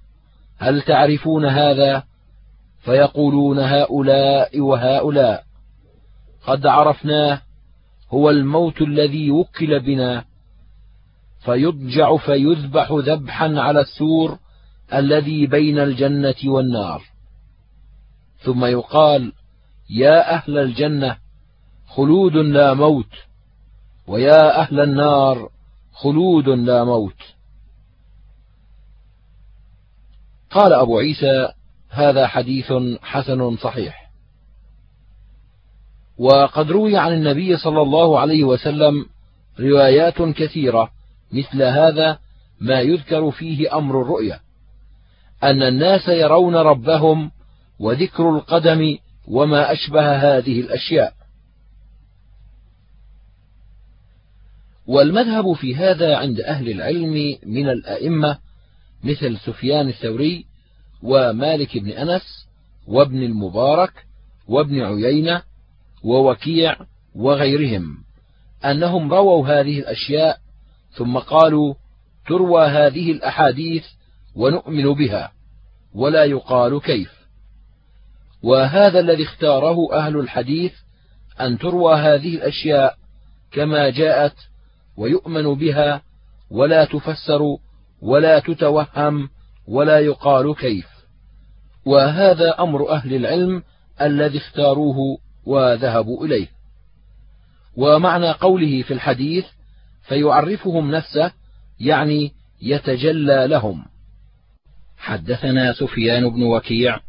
هل تعرفون هذا؟ فيقولون هؤلاء وهؤلاء. قد عرفناه هو الموت الذي وكل بنا. فيضجع فيذبح ذبحا على السور الذي بين الجنة والنار. ثم يقال يا أهل الجنة خلود لا موت. ويا أهل النار خلود لا موت. قال أبو عيسى هذا حديث حسن صحيح. وقد روي عن النبي صلى الله عليه وسلم روايات كثيرة مثل هذا ما يذكر فيه أمر الرؤيا. أن الناس يرون ربهم وذكر القدم وما أشبه هذه الأشياء. والمذهب في هذا عند أهل العلم من الأئمة مثل سفيان الثوري ومالك بن أنس وابن المبارك وابن عيينة ووكيع وغيرهم أنهم رووا هذه الأشياء ثم قالوا تروى هذه الأحاديث ونؤمن بها ولا يقال كيف. وهذا الذي اختاره أهل الحديث أن تروى هذه الأشياء كما جاءت ويؤمن بها ولا تفسر ولا تتوهم ولا يقال كيف. وهذا أمر أهل العلم الذي اختاروه وذهبوا إليه. ومعنى قوله في الحديث فيعرفهم نفسه يعني يتجلى لهم. حدثنا سفيان بن وكيع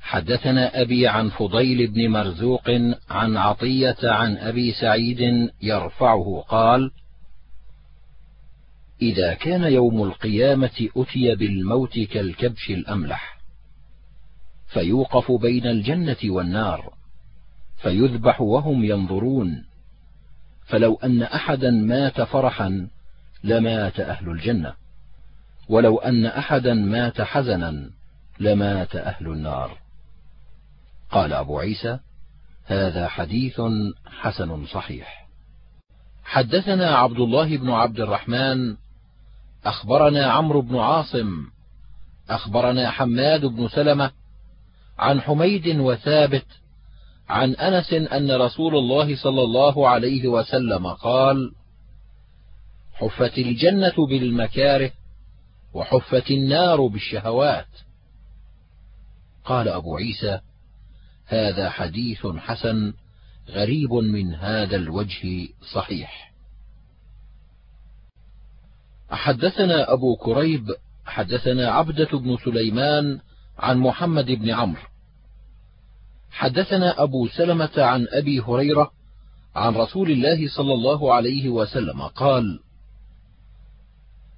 حدثنا أبي عن فضيل بن مرزوق عن عطية عن أبي سعيد يرفعه قال إذا كان يوم القيامة أتي بالموت كالكبش الأملح. فيوقف بين الجنة والنار. فيذبح وهم ينظرون. فلو أن أحدا مات فرحا لمات أهل الجنة. ولو أن أحدا مات حزنا لمات أهل النار. قال أبو عيسى هذا حديث حسن صحيح. حدثنا عبد الله بن عبد الرحمن أخبرنا عمرو بن عاصم أخبرنا حماد بن سلمة عن حميد وثابت عن أنس أن رسول الله صلى الله عليه وسلم قال حفت الجنة بالمكاره وحفت النار بالشهوات. قال أبو عيسى هذا حديث حسن غريب من هذا الوجه صحيح. حدثنا أبو كريب حدثنا عبدة بن سليمان عن محمد بن عمرو. حدثنا أبو سلمة عن أبي هريرة عن رسول الله صلى الله عليه وسلم قال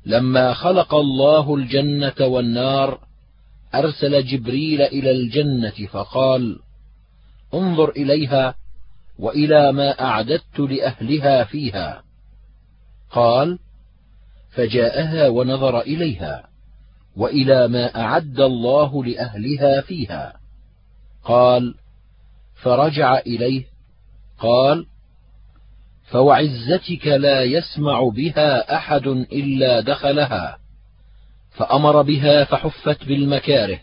لما خلق الله الجنة والنار أرسل جبريل إلى الجنة فقال انظر إليها وإلى ما أعددت لأهلها فيها. قال فجاءها ونظر إليها وإلى ما أعد الله لأهلها فيها. قال فرجع إليه قال فوعزتك لا يسمع بها أحد إلا دخلها فأمر بها فحفت بالمكاره.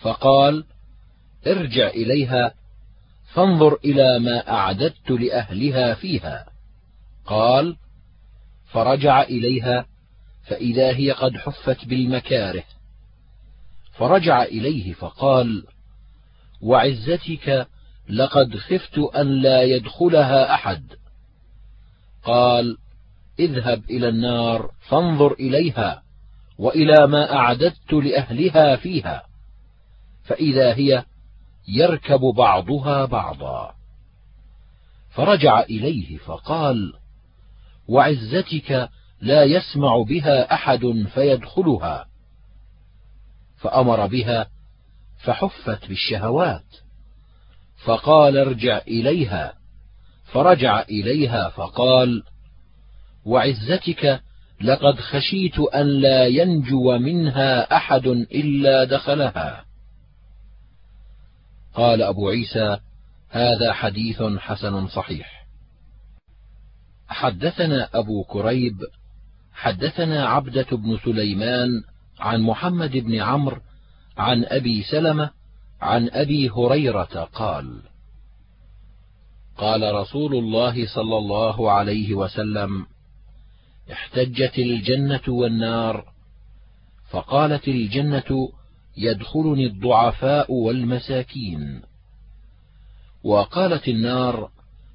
فقال ارجع إليها فانظر إلى ما أعددت لأهلها فيها. قال فرجع إليها فإذا هي قد حفت بالمكاره. فرجع إليه فقال وعزتك لقد خفت أن لا يدخلها أحد. قال اذهب إلى النار فانظر إليها وإلى ما أعددت لأهلها فيها. فإذا هي يركب بعضها بعضا. فرجع إليه فقال وعزتك لا يسمع بها أحد فيدخلها. فأمر بها فحفت بالشهوات. فقال ارجع إليها. فرجع إليها فقال وعزتك لقد خشيت أن لا ينجو منها أحد إلا دخلها. قال أبو عيسى هذا حديث حسن صحيح. حدثنا أبو كريب حدثنا عبدة بن سليمان عن محمد بن عمرو عن أبي سلمة عن أبي هريرة قال قال رسول الله صلى الله عليه وسلم احتجت الجنة والنار فقالت الجنة يدخلني الضعفاء والمساكين. وقالت النار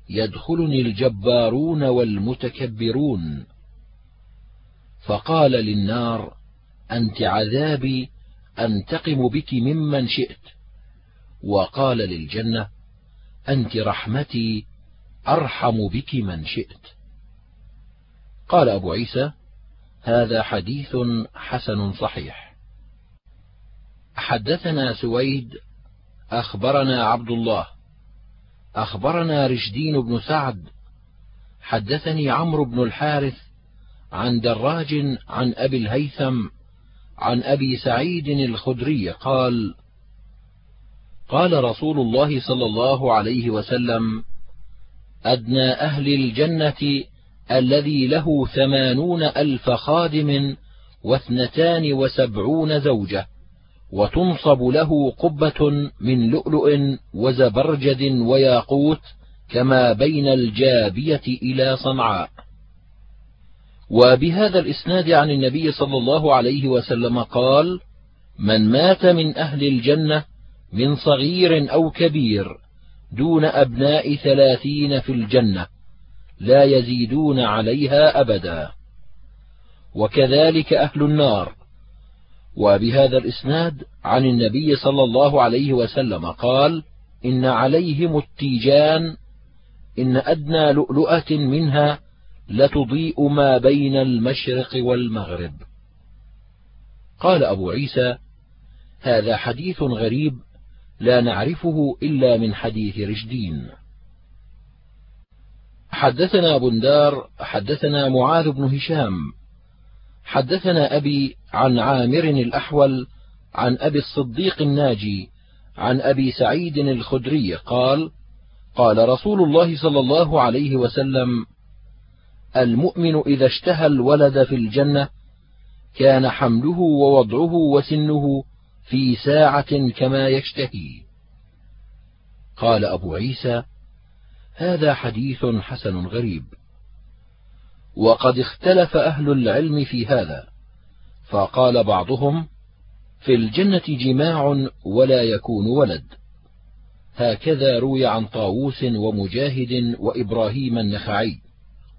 يدخلني الجبارون والمتكبرون. فقال للنار أنت عذابي أنتقم بك ممن شئت. وقال للجنة أنت رحمتي أرحم بك من شئت. قال أبو عيسى هذا حديث حسن صحيح. حدثنا سويد أخبرنا عبد الله أخبرنا رشدين بن سعد حدثني عمرو بن الحارث عن دراج عن أبي الهيثم عن أبي سعيد الخدري قال قال رسول الله صلى الله عليه وسلم أدنى أهل الجنة الذي له ثمانون ألف خادم واثنتان وسبعون زوجة. وتنصب له قبة من لؤلؤ وزبرجد وياقوت كما بين الجابية إلى صنعاء. وبهذا الإسناد عن النبي صلى الله عليه وسلم قال: من مات من أهل الجنة من صغير أو كبير دون أبناء ثلاثين في الجنة لا يزيدون عليها أبدا. وكذلك أهل النار وبهذا الإسناد عن النبي صلى الله عليه وسلم قال إن عليهم التيجان إن أدنى لؤلؤة منها لتضيء ما بين المشرق والمغرب. قال أبو عيسى هذا حديث غريب لا نعرفه إلا من حديث رشدين. حدثنا بندار حدثنا معاذ بن هشام حدثنا أبي عن عامر الأحول عن أبي الصديق الناجي عن أبي سعيد الخدري قال قال رسول الله صلى الله عليه وسلم المؤمن إذا اشتهى الولد في الجنة كان حمله ووضعه وسنه في ساعة كما يشتهي. قال أبو عيسى هذا حديث حسن غريب. وقد اختلف أهل العلم في هذا فقال بعضهم في الجنة جماع ولا يكون ولد. هكذا روي عن طاووس ومجاهد وإبراهيم النخعي.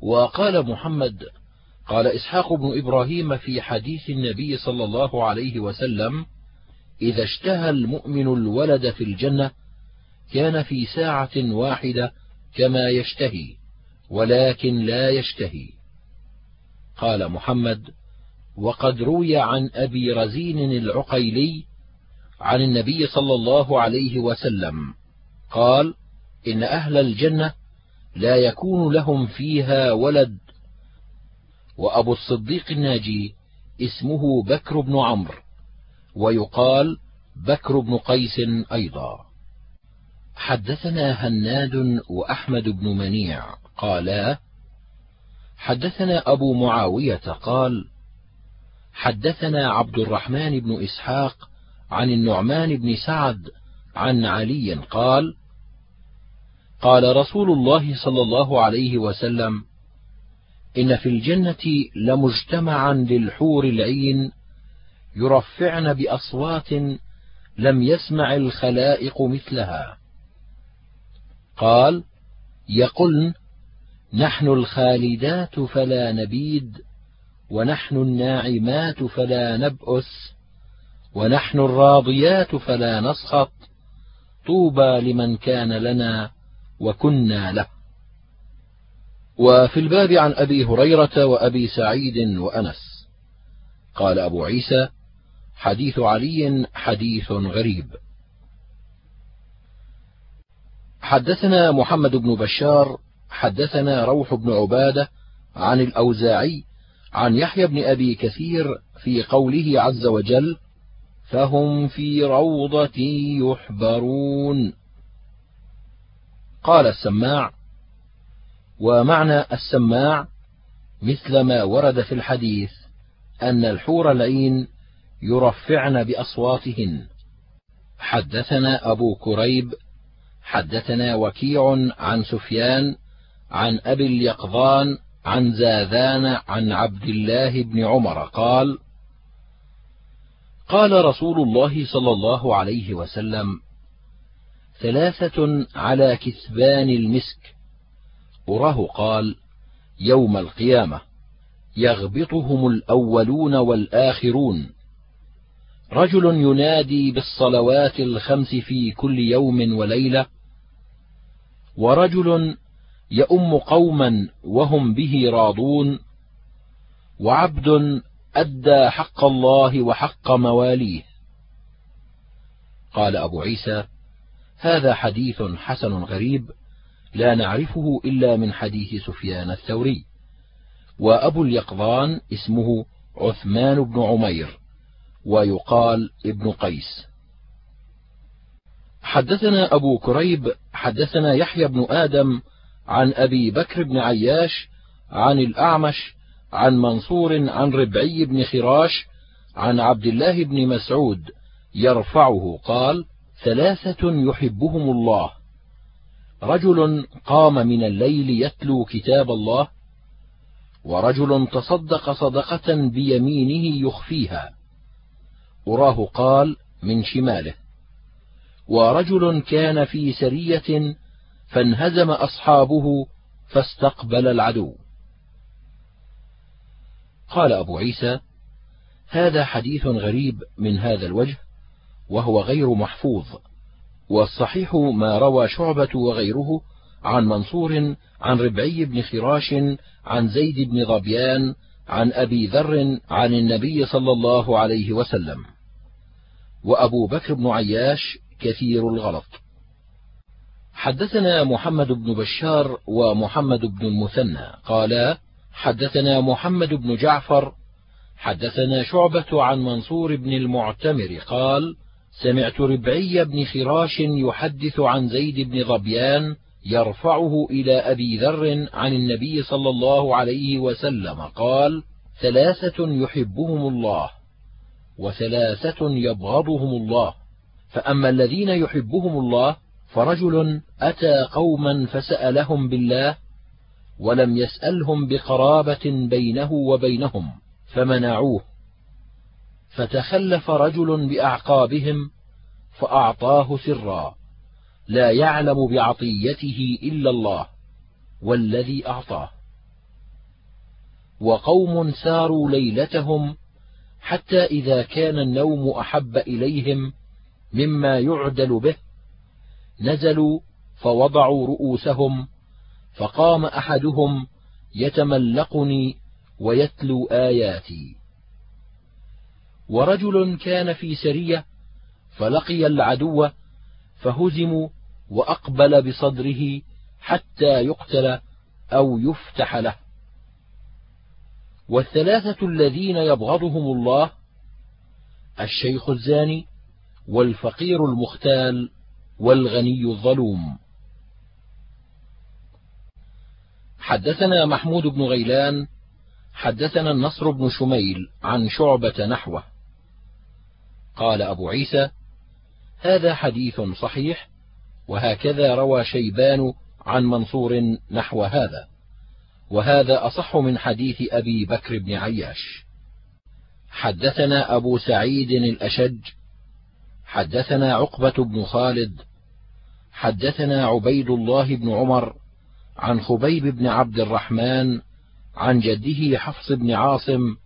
وقال محمد قال إسحاق بن إبراهيم في حديث النبي صلى الله عليه وسلم إذا اشتهى المؤمن الولد في الجنة كان في ساعة واحدة كما يشتهي ولكن لا يشتهي. قال محمد وقد روي عن أبي رزين العقيلي عن النبي صلى الله عليه وسلم قال إن أهل الجنة لا يكون لهم فيها ولد. وأبو الصديق الناجي اسمه بكر بن عمرو ويقال بكر بن قيس أيضا. حدثنا هناد وأحمد بن منيع قالا حدثنا أبو معاوية قال: حدثنا عبد الرحمن بن إسحاق عن النعمان بن سعد عن علي قال: قال رسول الله صلى الله عليه وسلم إن في الجنة لمجتمعا للحور العين يرفعن بأصوات لم يسمع الخلائق مثلها. قال يقلن نحن الخالدات فلا نبيد ونحن الناعمات فلا نبأس ونحن الراضيات فلا نسخط طوبى لمن كان لنا وكنا له. وفي الباب عن أبي هريرة وأبي سعيد وأنس. قال أبو عيسى حديث علي حديث غريب. حدثنا محمد بن بشار حدثنا روح بن عبادة عن الأوزاعي عن يحيى بن أبي كثير في قوله عز وجل فهم في روضة يحبرون. قال السماع ومعنى السماع مثل ما ورد في الحديث أن الحور العين يرفعن بأصواتهن. حدثنا أبو كريب حدثنا وكيع عن سفيان عن أبي اليقظان عن زاذان عن عبد الله بن عمر قال قال رسول الله صلى الله عليه وسلم ثلاثة على كثبان المسك. وراه قال يوم القيامة يغبطهم الأولون والآخرون. رجل ينادي بالصلوات الخمس في كل يوم وليلة ورجل يؤم قوما وهم به راضون وعبد أدى حق الله وحق مواليه. قال أبو عيسى هذا حديث حسن غريب لا نعرفه إلا من حديث سفيان الثوري. وأبو اليقظان اسمه عثمان بن عمير ويقال ابن قيس. حدثنا أبو كريب حدثنا يحيى بن آدم عن أبي بكر بن عياش عن الأعمش عن منصور عن ربعي بن خراش عن عبد الله بن مسعود يرفعه قال ثلاثة يحبهم الله. رجل قام من الليل يتلو كتاب الله ورجل تصدق صدقة بيمينه يخفيها. أراه قال من شماله. ورجل كان في سرية فانهزم أصحابه فاستقبل العدو. قال أبو عيسى هذا حديث غريب من هذا الوجه وهو غير محفوظ والصحيح ما روى شعبة وغيره عن منصور عن ربعي بن خراش عن زيد بن ظبيان عن أبي ذر عن النبي صلى الله عليه وسلم. وأبو بكر بن عياش كثير الغلط. حدثنا محمد بن بشار ومحمد بن المثنى. قالا حدثنا محمد بن جعفر حدثنا شعبة عن منصور بن المعتمر. قال: سمعت ربعي بن خراش يحدث عن زيد بن ظبيان يرفعه إلى أبي ذر عن النبي صلى الله عليه وسلم. قال: ثلاثة يحبهم الله، وثلاثة يبغضهم الله، فأما الذين يحبهم الله فرجل أتى قوما فسألهم بالله ولم يسألهم بقرابة بينه وبينهم فمنعوه. فتخلف رجل بأعقابهم فأعطاه سرا لا يعلم بعطيته إلا الله والذي أعطاه. وقوم ساروا ليلتهم حتى إذا كان النوم أحب إليهم مما يعدل به نزلوا فوضعوا رؤوسهم فقام أحدهم يتملقني ويتلو آياتي. ورجل كان في سرية فلقي العدو فهزموا وأقبل بصدره حتى يقتل أو يفتح له. والثلاثة الذين يبغضهم الله الشيخ الزاني والفقير المختال والغني الظلوم. حدثنا محمود بن غيلان حدثنا النصر بن شميل عن شعبة نحوه. قال أبو عيسى هذا حديث صحيح وهكذا روى شيبان عن منصور نحو هذا وهذا أصح من حديث أبي بكر بن عياش. حدثنا أبو سعيد الأشج حدثنا عقبة بن خالد حدثنا عبيد الله بن عمر عن خبيب بن عبد الرحمن عن جده حفص بن عاصم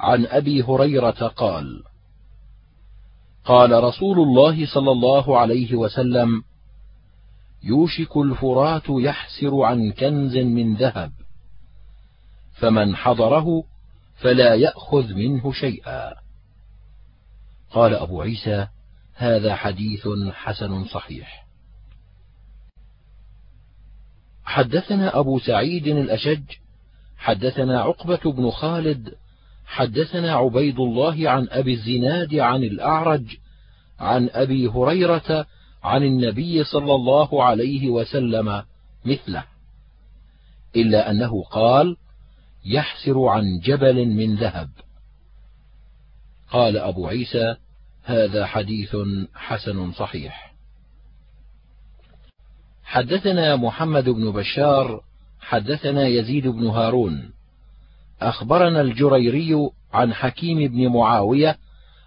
عن أبي هريرة قال قال رسول الله صلى الله عليه وسلم يوشك الفرات يحسر عن كنز من ذهب فمن حضره فلا يأخذ منه شيئا. قال أبو عيسى هذا حديث حسن صحيح. حدثنا أبو سعيد الأشج حدثنا عقبة بن خالد حدثنا عبيد الله عن أبي الزناد عن الأعرج عن أبي هريرة عن النبي صلى الله عليه وسلم مثله إلا أنه قال يحسر عن جبل من ذهب. قال أبو عيسى هذا حديث حسن صحيح. حدثنا محمد بن بشار حدثنا يزيد بن هارون. أخبرنا الجريري عن حكيم بن معاوية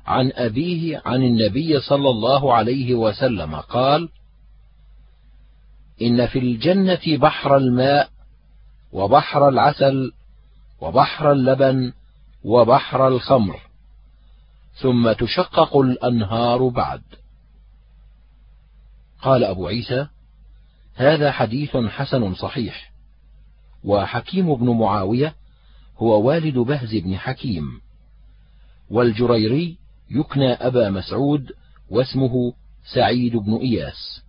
عن أبيه عن النبي صلى الله عليه وسلم قال إن في الجنة بحر الماء وبحر العسل وبحر اللبن وبحر الخمر. ثم تشقق الأنهار بعد. قال أبو عيسى هذا حديث حسن صحيح وحكيم بن معاوية هو والد بهز بن حكيم والجريري يكنى أبا مسعود واسمه سعيد بن إياس.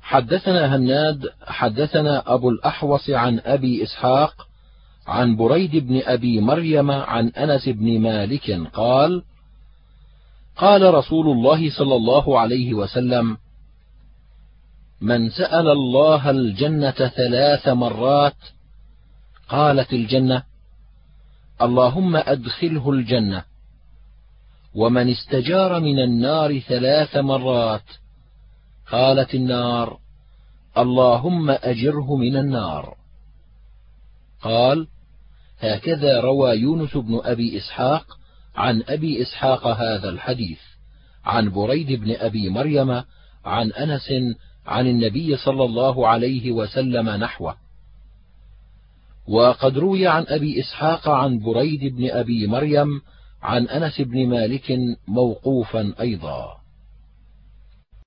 حدثنا هناد حدثنا أبو الأحوص عن أبي إسحاق عن بريد بن أبي مريم عن أنس بن مالك قال قال رسول الله صلى الله عليه وسلم من سأل الله الجنة ثلاث مرات قالت الجنة اللهم أدخله الجنة ومن استجار من النار ثلاث مرات قالت النار اللهم أجره من النار. قال هكذا روى يونس بن أبي إسحاق عن أبي إسحاق هذا الحديث. عن بريد بن أبي مريم عن أنس عن النبي صلى الله عليه وسلم نحوه. وقد روي عن أبي إسحاق عن بريد بن أبي مريم عن أنس بن مالك موقوفا أيضا.